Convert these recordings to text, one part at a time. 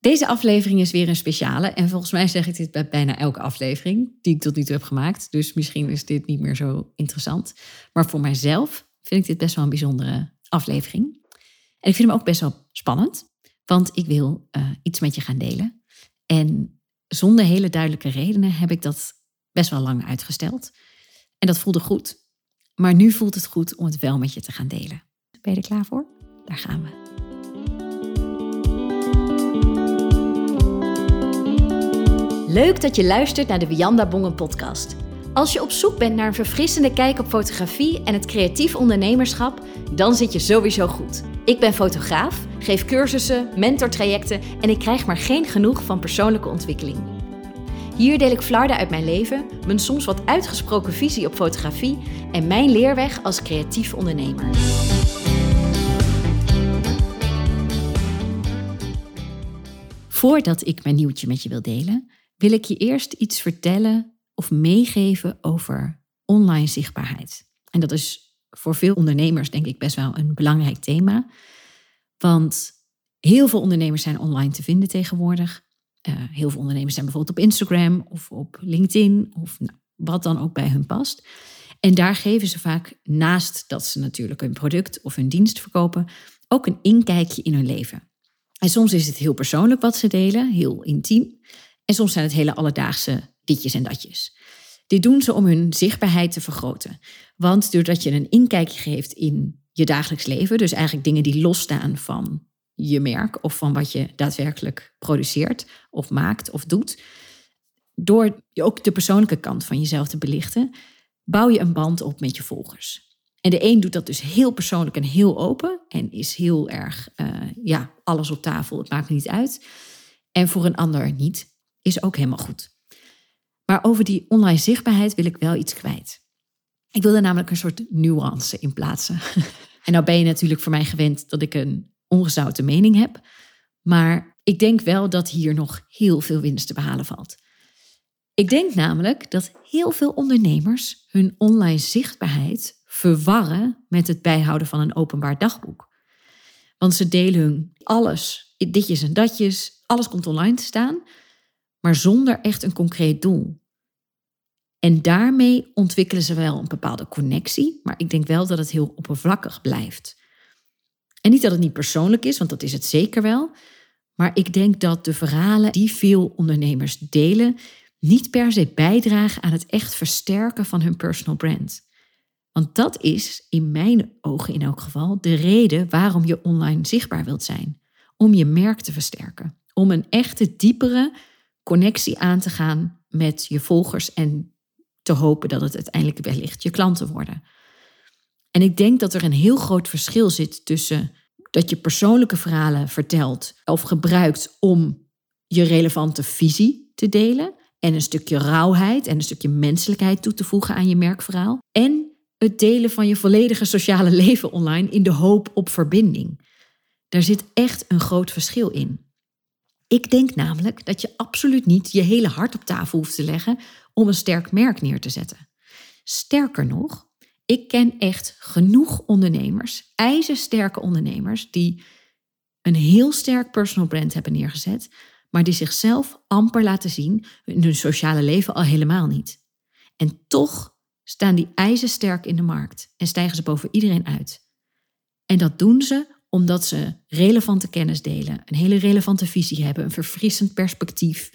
Deze aflevering is weer een speciale. En volgens mij zeg ik dit bij bijna elke aflevering die ik tot nu toe heb gemaakt. Dus misschien is dit niet meer zo interessant. Maar voor mijzelf vind ik dit best wel een bijzondere aflevering. En ik vind hem ook best wel spannend. Want ik wil uh, iets met je gaan delen. En zonder hele duidelijke redenen heb ik dat best wel lang uitgesteld. En dat voelde goed. Maar nu voelt het goed om het wel met je te gaan delen. Ben je er klaar voor? Daar gaan we. Leuk dat je luistert naar de Wianda Bongen podcast. Als je op zoek bent naar een verfrissende kijk op fotografie en het creatief ondernemerschap, dan zit je sowieso goed. Ik ben fotograaf, geef cursussen, mentortrajecten en ik krijg maar geen genoeg van persoonlijke ontwikkeling. Hier deel ik flarden uit mijn leven, mijn soms wat uitgesproken visie op fotografie en mijn leerweg als creatief ondernemer. Voordat ik mijn nieuwtje met je wil delen, wil ik je eerst iets vertellen of meegeven over online zichtbaarheid. En dat is voor veel ondernemers denk ik best wel een belangrijk thema. Want heel veel ondernemers zijn online te vinden tegenwoordig. Uh, heel veel ondernemers zijn bijvoorbeeld op Instagram of op LinkedIn of nou, wat dan ook bij hun past. En daar geven ze vaak, naast dat ze natuurlijk hun product of hun dienst verkopen, ook een inkijkje in hun leven. En soms is het heel persoonlijk wat ze delen, heel intiem. En soms zijn het hele alledaagse ditjes en datjes. Dit doen ze om hun zichtbaarheid te vergroten. Want doordat je een inkijkje geeft in je dagelijks leven, dus eigenlijk dingen die losstaan van je merk of van wat je daadwerkelijk produceert of maakt of doet, door ook de persoonlijke kant van jezelf te belichten, bouw je een band op met je volgers. En de een doet dat dus heel persoonlijk en heel open en is heel erg, uh, ja, alles op tafel, het maakt niet uit. En voor een ander niet, is ook helemaal goed. Maar over die online zichtbaarheid wil ik wel iets kwijt. Ik wil er namelijk een soort nuance in plaatsen. En nou ben je natuurlijk voor mij gewend dat ik een ongezouten mening heb. Maar ik denk wel dat hier nog heel veel winst te behalen valt. Ik denk namelijk dat heel veel ondernemers hun online zichtbaarheid verwarren met het bijhouden van een openbaar dagboek. Want ze delen hun alles, ditjes en datjes, alles komt online te staan, maar zonder echt een concreet doel. En daarmee ontwikkelen ze wel een bepaalde connectie, maar ik denk wel dat het heel oppervlakkig blijft. En niet dat het niet persoonlijk is, want dat is het zeker wel. Maar ik denk dat de verhalen die veel ondernemers delen, niet per se bijdragen aan het echt versterken van hun personal brand. Want dat is, in mijn ogen in elk geval, de reden waarom je online zichtbaar wilt zijn. Om je merk te versterken. Om een echte, diepere connectie aan te gaan met je volgers en te hopen dat het uiteindelijk wellicht je klanten worden. En ik denk dat er een heel groot verschil zit tussen dat je persoonlijke verhalen vertelt of gebruikt om je relevante visie te delen en een stukje rauwheid en een stukje menselijkheid toe te voegen aan je merkverhaal en het delen van je volledige sociale leven online in de hoop op verbinding. Daar zit echt een groot verschil in. Ik denk namelijk dat je absoluut niet je hele hart op tafel hoeft te leggen om een sterk merk neer te zetten. Sterker nog, ik ken echt genoeg ondernemers, ijzersterke ondernemers, die een heel sterk personal brand hebben neergezet, maar die zichzelf amper laten zien in hun sociale leven al helemaal niet. En toch staan die ijzersterk in de markt en stijgen ze boven iedereen uit. En dat doen ze omdat ze relevante kennis delen, een hele relevante visie hebben, een verfrissend perspectief,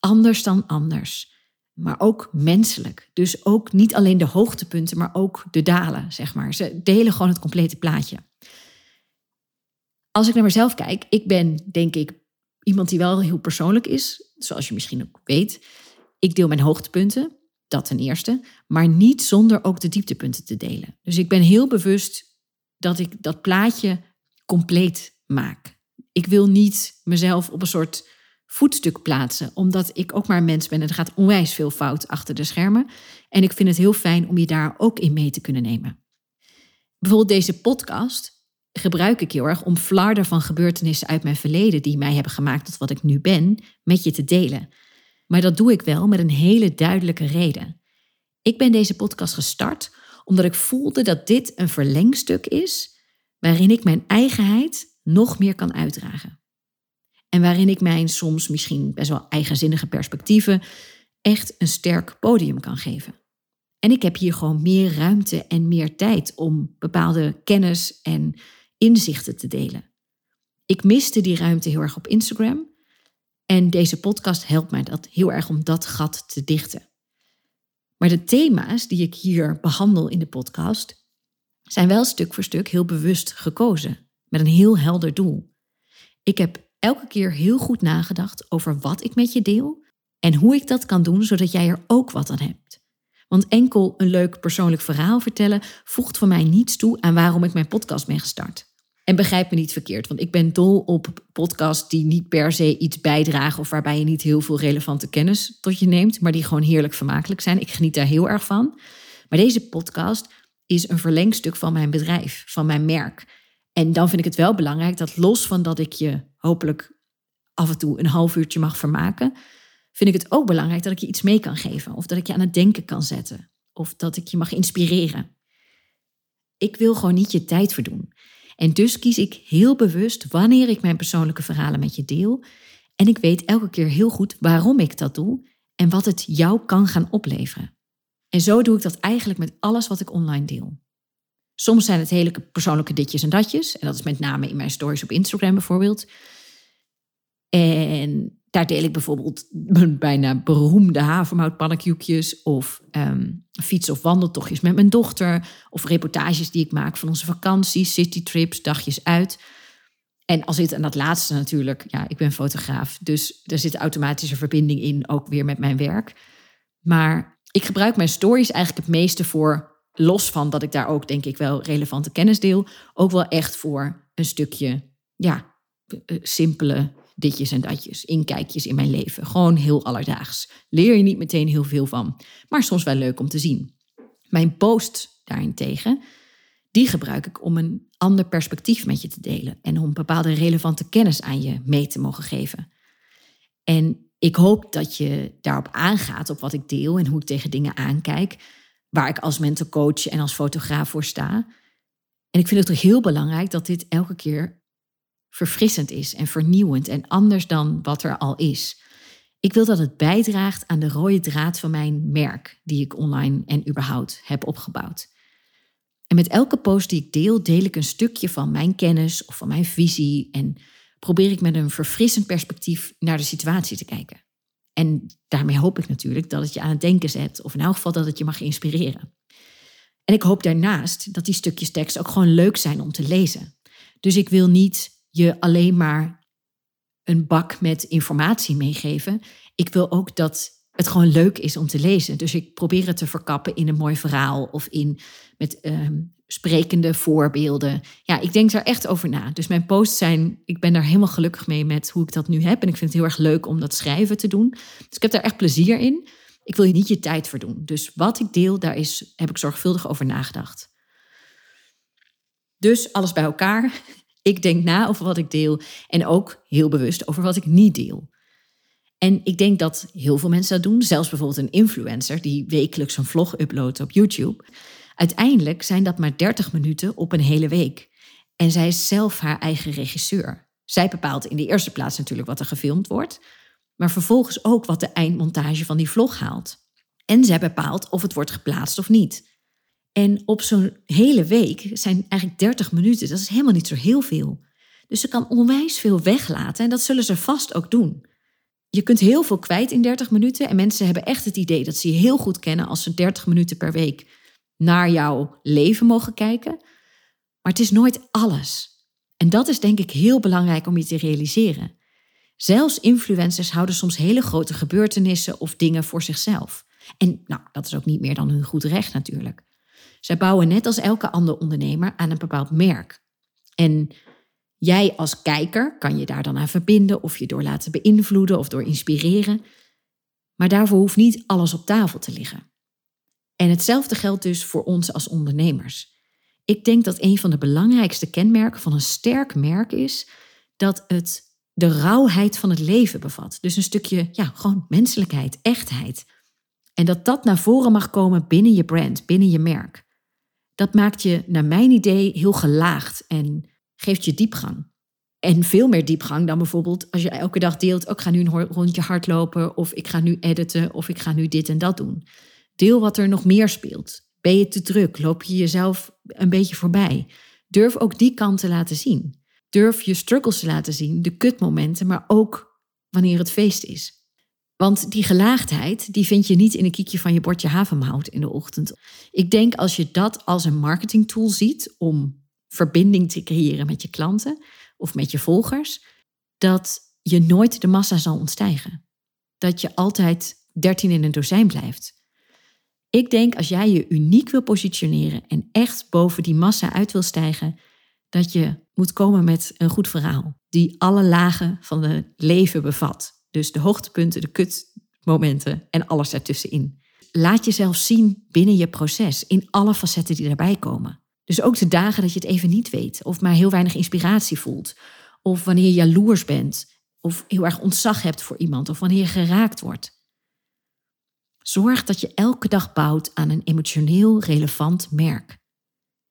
anders dan anders. Maar ook menselijk. Dus ook niet alleen de hoogtepunten, maar ook de dalen, zeg maar. Ze delen gewoon het complete plaatje. Als ik naar mezelf kijk, ik ben denk ik iemand die wel heel persoonlijk is, zoals je misschien ook weet. Ik deel mijn hoogtepunten, dat ten eerste, maar niet zonder ook de dieptepunten te delen. Dus ik ben heel bewust dat ik dat plaatje compleet maak. Ik wil niet mezelf op een soort voetstuk plaatsen, omdat ik ook maar een mens ben en er gaat onwijs veel fout achter de schermen. En ik vind het heel fijn om je daar ook in mee te kunnen nemen. Bijvoorbeeld deze podcast gebruik ik heel erg om flarden van gebeurtenissen uit mijn verleden die mij hebben gemaakt tot wat ik nu ben, met je te delen. Maar dat doe ik wel met een hele duidelijke reden. Ik ben deze podcast gestart omdat ik voelde dat dit een verlengstuk is waarin ik mijn eigenheid nog meer kan uitdragen. En waarin ik mijn soms misschien best wel eigenzinnige perspectieven echt een sterk podium kan geven. En ik heb hier gewoon meer ruimte en meer tijd om bepaalde kennis en inzichten te delen. Ik miste die ruimte heel erg op Instagram. En deze podcast helpt mij dat heel erg om dat gat te dichten. Maar de thema's die ik hier behandel in de podcast zijn wel stuk voor stuk heel bewust gekozen, met een heel helder doel. Ik heb elke keer heel goed nagedacht over wat ik met je deel en hoe ik dat kan doen zodat jij er ook wat aan hebt. Want enkel een leuk persoonlijk verhaal vertellen voegt voor mij niets toe aan waarom ik mijn podcast ben gestart. En begrijp me niet verkeerd, want ik ben dol op podcasts die niet per se iets bijdragen of waarbij je niet heel veel relevante kennis tot je neemt, maar die gewoon heerlijk vermakelijk zijn. Ik geniet daar heel erg van. Maar deze podcast is een verlengstuk van mijn bedrijf, van mijn merk. En dan vind ik het wel belangrijk dat los van dat ik je hopelijk af en toe een half uurtje mag vermaken, vind ik het ook belangrijk dat ik je iets mee kan geven. Of dat ik je aan het denken kan zetten. Of dat ik je mag inspireren. Ik wil gewoon niet je tijd verdoen. En dus kies ik heel bewust wanneer ik mijn persoonlijke verhalen met je deel. En ik weet elke keer heel goed waarom ik dat doe en wat het jou kan gaan opleveren. En zo doe ik dat eigenlijk met alles wat ik online deel. Soms zijn het hele persoonlijke ditjes en datjes. En dat is met name in mijn stories op Instagram bijvoorbeeld. En daar deel ik bijvoorbeeld mijn bijna beroemde havermoutpannenkoekjes of um, fiets- of wandeltochtjes met mijn dochter of reportages die ik maak van onze vakanties, citytrips, dagjes uit. En als dit en dat laatste natuurlijk, ja, ik ben fotograaf, dus er zit automatische verbinding in, ook weer met mijn werk. Maar ik gebruik mijn stories eigenlijk het meeste voor, los van dat ik daar ook denk ik wel relevante kennis deel, ook wel echt voor een stukje, ja, eh, simpele ditjes en datjes, inkijkjes in mijn leven. Gewoon heel alledaags. Leer je niet meteen heel veel van, maar soms wel leuk om te zien. Mijn post daarentegen, die gebruik ik om een ander perspectief met je te delen en om bepaalde relevante kennis aan je mee te mogen geven. En ik hoop dat je daarop aangaat, op wat ik deel en hoe ik tegen dingen aankijk, waar ik als mentorcoach en als fotograaf voor sta. En ik vind het toch heel belangrijk dat dit elke keer verfrissend is en vernieuwend en anders dan wat er al is. Ik wil dat het bijdraagt aan de rode draad van mijn merk, die ik online en überhaupt heb opgebouwd. En met elke post die ik deel, deel ik een stukje van mijn kennis of van mijn visie en probeer ik met een verfrissend perspectief naar de situatie te kijken. En daarmee hoop ik natuurlijk dat het je aan het denken zet, of in elk geval dat het je mag inspireren. En ik hoop daarnaast dat die stukjes tekst ook gewoon leuk zijn om te lezen. Dus ik wil niet je alleen maar een bak met informatie meegeven. Ik wil ook dat het gewoon leuk is om te lezen. Dus ik probeer het te verkappen in een mooi verhaal of in met ehm, sprekende voorbeelden. Ja, ik denk daar echt over na. Dus mijn posts zijn, ik ben daar helemaal gelukkig mee met hoe ik dat nu heb. En ik vind het heel erg leuk om dat schrijven te doen. Dus ik heb daar echt plezier in. Ik wil je niet je tijd verdoen. Dus wat ik deel, daar is, heb ik zorgvuldig over nagedacht. Dus alles bij elkaar. Ik denk na over wat ik deel en ook heel bewust over wat ik niet deel. En ik denk dat heel veel mensen dat doen, zelfs bijvoorbeeld een influencer die wekelijks een vlog uploadt op YouTube. Uiteindelijk zijn dat maar 30 minuten op een hele week. En zij is zelf haar eigen regisseur. Zij bepaalt in de eerste plaats natuurlijk wat er gefilmd wordt, maar vervolgens ook wat de eindmontage van die vlog haalt. En zij bepaalt of het wordt geplaatst of niet. En op zo'n hele week zijn eigenlijk 30 minuten, dat is helemaal niet zo heel veel. Dus ze kan onwijs veel weglaten en dat zullen ze vast ook doen. Je kunt heel veel kwijt in 30 minuten en mensen hebben echt het idee dat ze je heel goed kennen als ze 30 minuten per week naar jouw leven mogen kijken. Maar het is nooit alles. En dat is denk ik heel belangrijk om je te realiseren. Zelfs influencers houden soms hele grote gebeurtenissen of dingen voor zichzelf. En nou, dat is ook niet meer dan hun goed recht natuurlijk. Zij bouwen net als elke andere ondernemer aan een bepaald merk. En jij als kijker kan je daar dan aan verbinden of je door laten beïnvloeden of door inspireren. Maar daarvoor hoeft niet alles op tafel te liggen. En hetzelfde geldt dus voor ons als ondernemers. Ik denk dat een van de belangrijkste kenmerken van een sterk merk is dat het de rauwheid van het leven bevat. Dus een stukje, ja, gewoon menselijkheid, echtheid. En dat dat naar voren mag komen binnen je brand, binnen je merk dat maakt je, naar mijn idee, heel gelaagd en geeft je diepgang. En veel meer diepgang dan bijvoorbeeld als je elke dag deelt, oh, ik ga nu een rondje hardlopen of ik ga nu editen of ik ga nu dit en dat doen. Deel wat er nog meer speelt. Ben je te druk? Loop je jezelf een beetje voorbij? Durf ook die kant te laten zien. Durf je struggles te laten zien, de kutmomenten, maar ook wanneer het feest is. Want die gelaagdheid, die vind je niet in een kiekje van je bordje havermout in de ochtend. Ik denk als je dat als een marketingtool ziet om verbinding te creëren met je klanten of met je volgers, dat je nooit de massa zal ontstijgen. Dat je altijd dertien in een dozijn blijft. Ik denk als jij je uniek wil positioneren en echt boven die massa uit wil stijgen, dat je moet komen met een goed verhaal die alle lagen van het leven bevat. Dus de hoogtepunten, de kutmomenten en alles ertussenin. Laat jezelf zien binnen je proces, in alle facetten die erbij komen. Dus ook de dagen dat je het even niet weet, of maar heel weinig inspiratie voelt, of wanneer je jaloers bent, of heel erg ontzag hebt voor iemand, of wanneer je geraakt wordt. Zorg dat je elke dag bouwt aan een emotioneel relevant merk.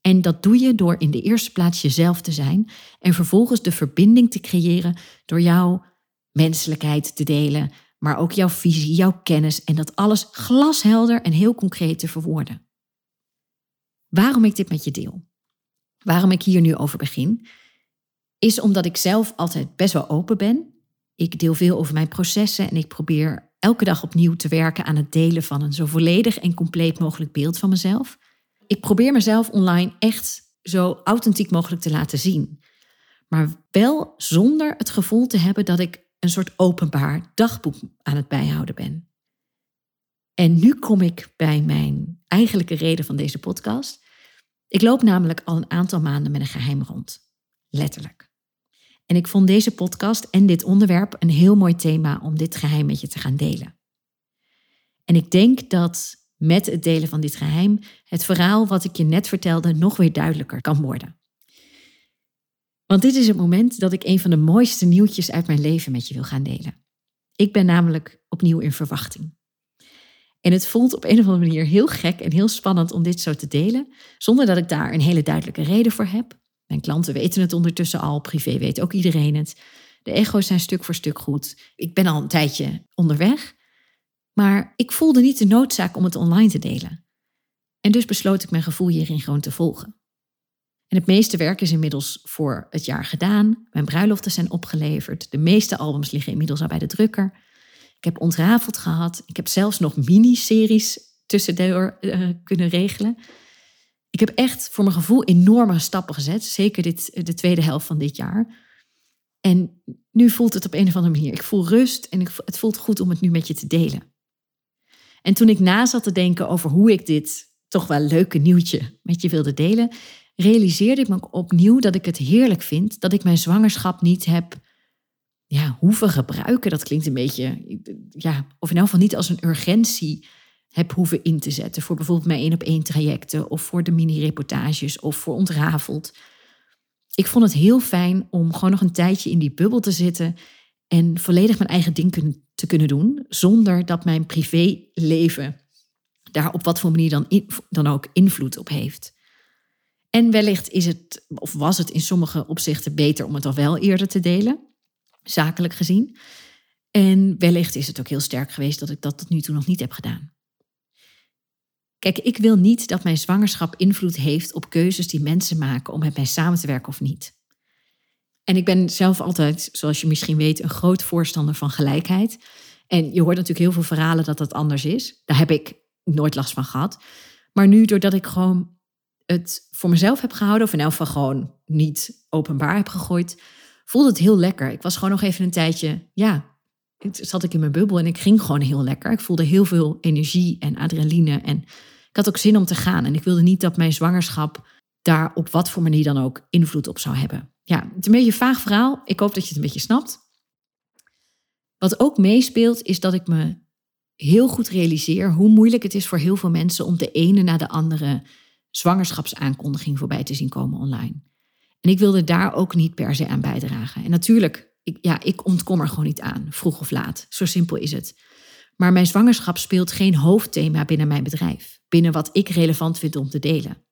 En dat doe je door in de eerste plaats jezelf te zijn en vervolgens de verbinding te creëren door jouw menselijkheid te delen, maar ook jouw visie, jouw kennis en dat alles glashelder en heel concreet te verwoorden. Waarom ik dit met je deel, waarom ik hier nu over begin, is omdat ik zelf altijd best wel open ben. Ik deel veel over mijn processen en ik probeer elke dag opnieuw te werken aan het delen van een zo volledig en compleet mogelijk beeld van mezelf. Ik probeer mezelf online echt zo authentiek mogelijk te laten zien. Maar wel zonder het gevoel te hebben dat ik een soort openbaar dagboek aan het bijhouden ben. En nu kom ik bij mijn eigenlijke reden van deze podcast. Ik loop namelijk al een aantal maanden met een geheim rond. Letterlijk. En ik vond deze podcast en dit onderwerp een heel mooi thema om dit geheim met je te gaan delen. En ik denk dat met het delen van dit geheim het verhaal wat ik je net vertelde nog weer duidelijker kan worden. Want dit is het moment dat ik een van de mooiste nieuwtjes uit mijn leven met je wil gaan delen. Ik ben namelijk opnieuw in verwachting. En het voelt op een of andere manier heel gek en heel spannend om dit zo te delen, zonder dat ik daar een hele duidelijke reden voor heb. Mijn klanten weten het ondertussen al, privé weet ook iedereen het. De echo's zijn stuk voor stuk goed. Ik ben al een tijdje onderweg, maar ik voelde niet de noodzaak om het online te delen. En dus besloot ik mijn gevoel hierin gewoon te volgen. En het meeste werk is inmiddels voor het jaar gedaan. Mijn bruiloften zijn opgeleverd. De meeste albums liggen inmiddels al bij de drukker. Ik heb ontrafeld gehad. Ik heb zelfs nog miniseries tussendoor uh, kunnen regelen. Ik heb echt voor mijn gevoel enorme stappen gezet. Zeker dit, de tweede helft van dit jaar. En nu voelt het op een of andere manier. Ik voel rust en ik, het voelt goed om het nu met je te delen. En toen ik na zat te denken over hoe ik dit toch wel leuke nieuwtje met je wilde delen, realiseerde ik me opnieuw dat ik het heerlijk vind dat ik mijn zwangerschap niet heb ja, hoeven gebruiken. Dat klinkt een beetje, ja, of in elk geval niet als een urgentie heb hoeven in te zetten. Voor bijvoorbeeld mijn één op één trajecten of voor de mini-reportages of voor ontrafeld. Ik vond het heel fijn om gewoon nog een tijdje in die bubbel te zitten en volledig mijn eigen ding te kunnen doen, zonder dat mijn privéleven daar op wat voor manier dan, dan ook invloed op heeft. En wellicht is het, of was het in sommige opzichten beter om het al wel eerder te delen, zakelijk gezien. En wellicht is het ook heel sterk geweest dat ik dat tot nu toe nog niet heb gedaan. Kijk, ik wil niet dat mijn zwangerschap invloed heeft op keuzes die mensen maken om met mij samen te werken of niet. En ik ben zelf altijd, zoals je misschien weet, een groot voorstander van gelijkheid. En je hoort natuurlijk heel veel verhalen dat dat anders is. Daar heb ik nooit last van gehad. Maar nu, doordat ik gewoon het voor mezelf heb gehouden, of in elk geval gewoon niet openbaar heb gegooid, voelde het heel lekker. Ik was gewoon nog even een tijdje, ja, zat ik in mijn bubbel en ik ging gewoon heel lekker. Ik voelde heel veel energie en adrenaline en ik had ook zin om te gaan. En ik wilde niet dat mijn zwangerschap daar op wat voor manier dan ook invloed op zou hebben. Ja, het is een beetje een vaag verhaal. Ik hoop dat je het een beetje snapt. Wat ook meespeelt is dat ik me heel goed realiseer hoe moeilijk het is voor heel veel mensen om de ene na de andere zwangerschapsaankondiging voorbij te zien komen online. En ik wilde daar ook niet per se aan bijdragen. En natuurlijk, ik, ja, ik ontkom er gewoon niet aan, vroeg of laat. Zo simpel is het. Maar mijn zwangerschap speelt geen hoofdthema binnen mijn bedrijf, binnen wat ik relevant vind om te delen.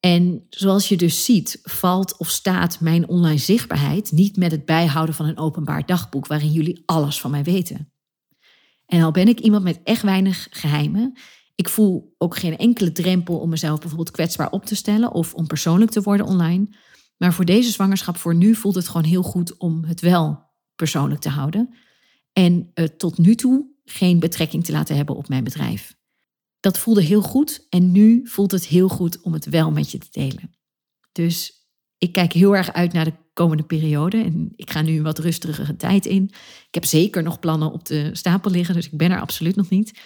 En zoals je dus ziet, valt of staat mijn online zichtbaarheid niet met het bijhouden van een openbaar dagboek waarin jullie alles van mij weten. En al ben ik iemand met echt weinig geheimen, ik voel ook geen enkele drempel om mezelf bijvoorbeeld kwetsbaar op te stellen of om persoonlijk te worden online. Maar voor deze zwangerschap, voor nu, voelt het gewoon heel goed om het wel persoonlijk te houden. En uh, tot nu toe geen betrekking te laten hebben op mijn bedrijf. Dat voelde heel goed en nu voelt het heel goed om het wel met je te delen. Dus ik kijk heel erg uit naar de komende periode en ik ga nu een wat rustigere tijd in. Ik heb zeker nog plannen op de stapel liggen, dus ik ben er absoluut nog niet.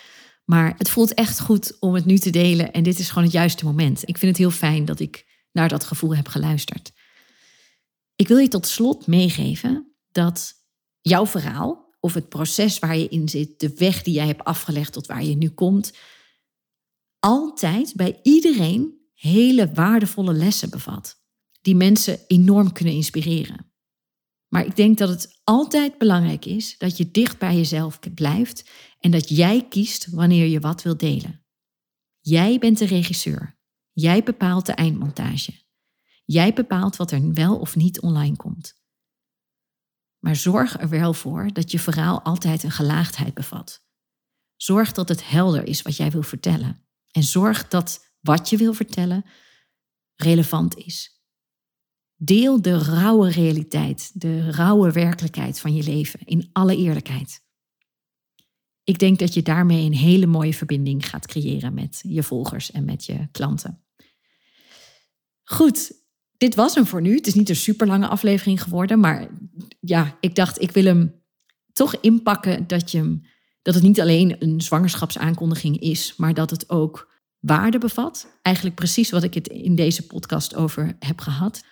Maar het voelt echt goed om het nu te delen en dit is gewoon het juiste moment. Ik vind het heel fijn dat ik naar dat gevoel heb geluisterd. Ik wil je tot slot meegeven dat jouw verhaal of het proces waar je in zit, de weg die jij hebt afgelegd tot waar je nu komt, altijd bij iedereen hele waardevolle lessen bevat, die mensen enorm kunnen inspireren. Maar ik denk dat het altijd belangrijk is dat je dicht bij jezelf blijft en dat jij kiest wanneer je wat wil delen. Jij bent de regisseur. Jij bepaalt de eindmontage. Jij bepaalt wat er wel of niet online komt. Maar zorg er wel voor dat je verhaal altijd een gelaagdheid bevat. Zorg dat het helder is wat jij wil vertellen. En zorg dat wat je wil vertellen relevant is. Deel de rauwe realiteit, de rauwe werkelijkheid van je leven in alle eerlijkheid. Ik denk dat je daarmee een hele mooie verbinding gaat creëren met je volgers en met je klanten. Goed, dit was hem voor nu. Het is niet een super lange aflevering geworden, maar ja, ik dacht ik wil hem toch inpakken dat, je, dat het niet alleen een zwangerschapsaankondiging is, maar dat het ook waarde bevat. Eigenlijk precies wat ik het in deze podcast over heb gehad.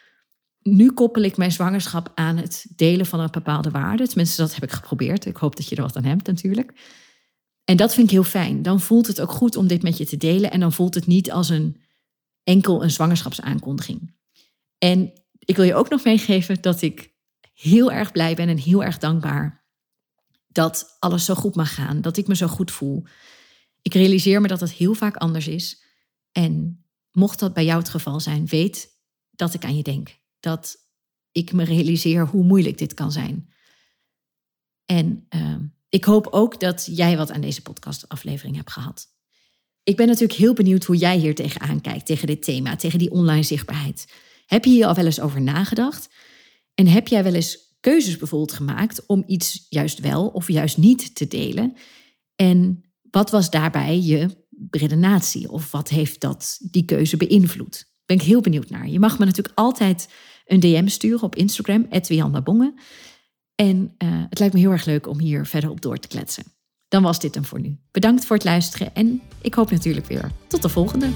Nu koppel ik mijn zwangerschap aan het delen van een bepaalde waarde. Tenminste, dat heb ik geprobeerd. Ik hoop dat je er wat aan hebt natuurlijk. En dat vind ik heel fijn. Dan voelt het ook goed om dit met je te delen. En dan voelt het niet als een enkel een zwangerschapsaankondiging. En ik wil je ook nog meegeven dat ik heel erg blij ben en heel erg dankbaar dat alles zo goed mag gaan, dat ik me zo goed voel. Ik realiseer me dat het heel vaak anders is. En mocht dat bij jou het geval zijn, weet dat ik aan je denk. Dat ik me realiseer hoe moeilijk dit kan zijn. En uh, ik hoop ook dat jij wat aan deze podcastaflevering hebt gehad. Ik ben natuurlijk heel benieuwd hoe jij hier tegenaan kijkt, tegen dit thema, tegen die online zichtbaarheid. Heb je hier al wel eens over nagedacht? En heb jij wel eens keuzes bijvoorbeeld gemaakt om iets juist wel of juist niet te delen? En wat was daarbij je redenatie? Of wat heeft dat, die keuze beïnvloed? Ben ik heel benieuwd naar. Je mag me natuurlijk altijd een DM sturen op Instagram, Bongen. En uh, het lijkt me heel erg leuk om hier verder op door te kletsen. Dan was dit hem voor nu. Bedankt voor het luisteren en ik hoop natuurlijk weer tot de volgende.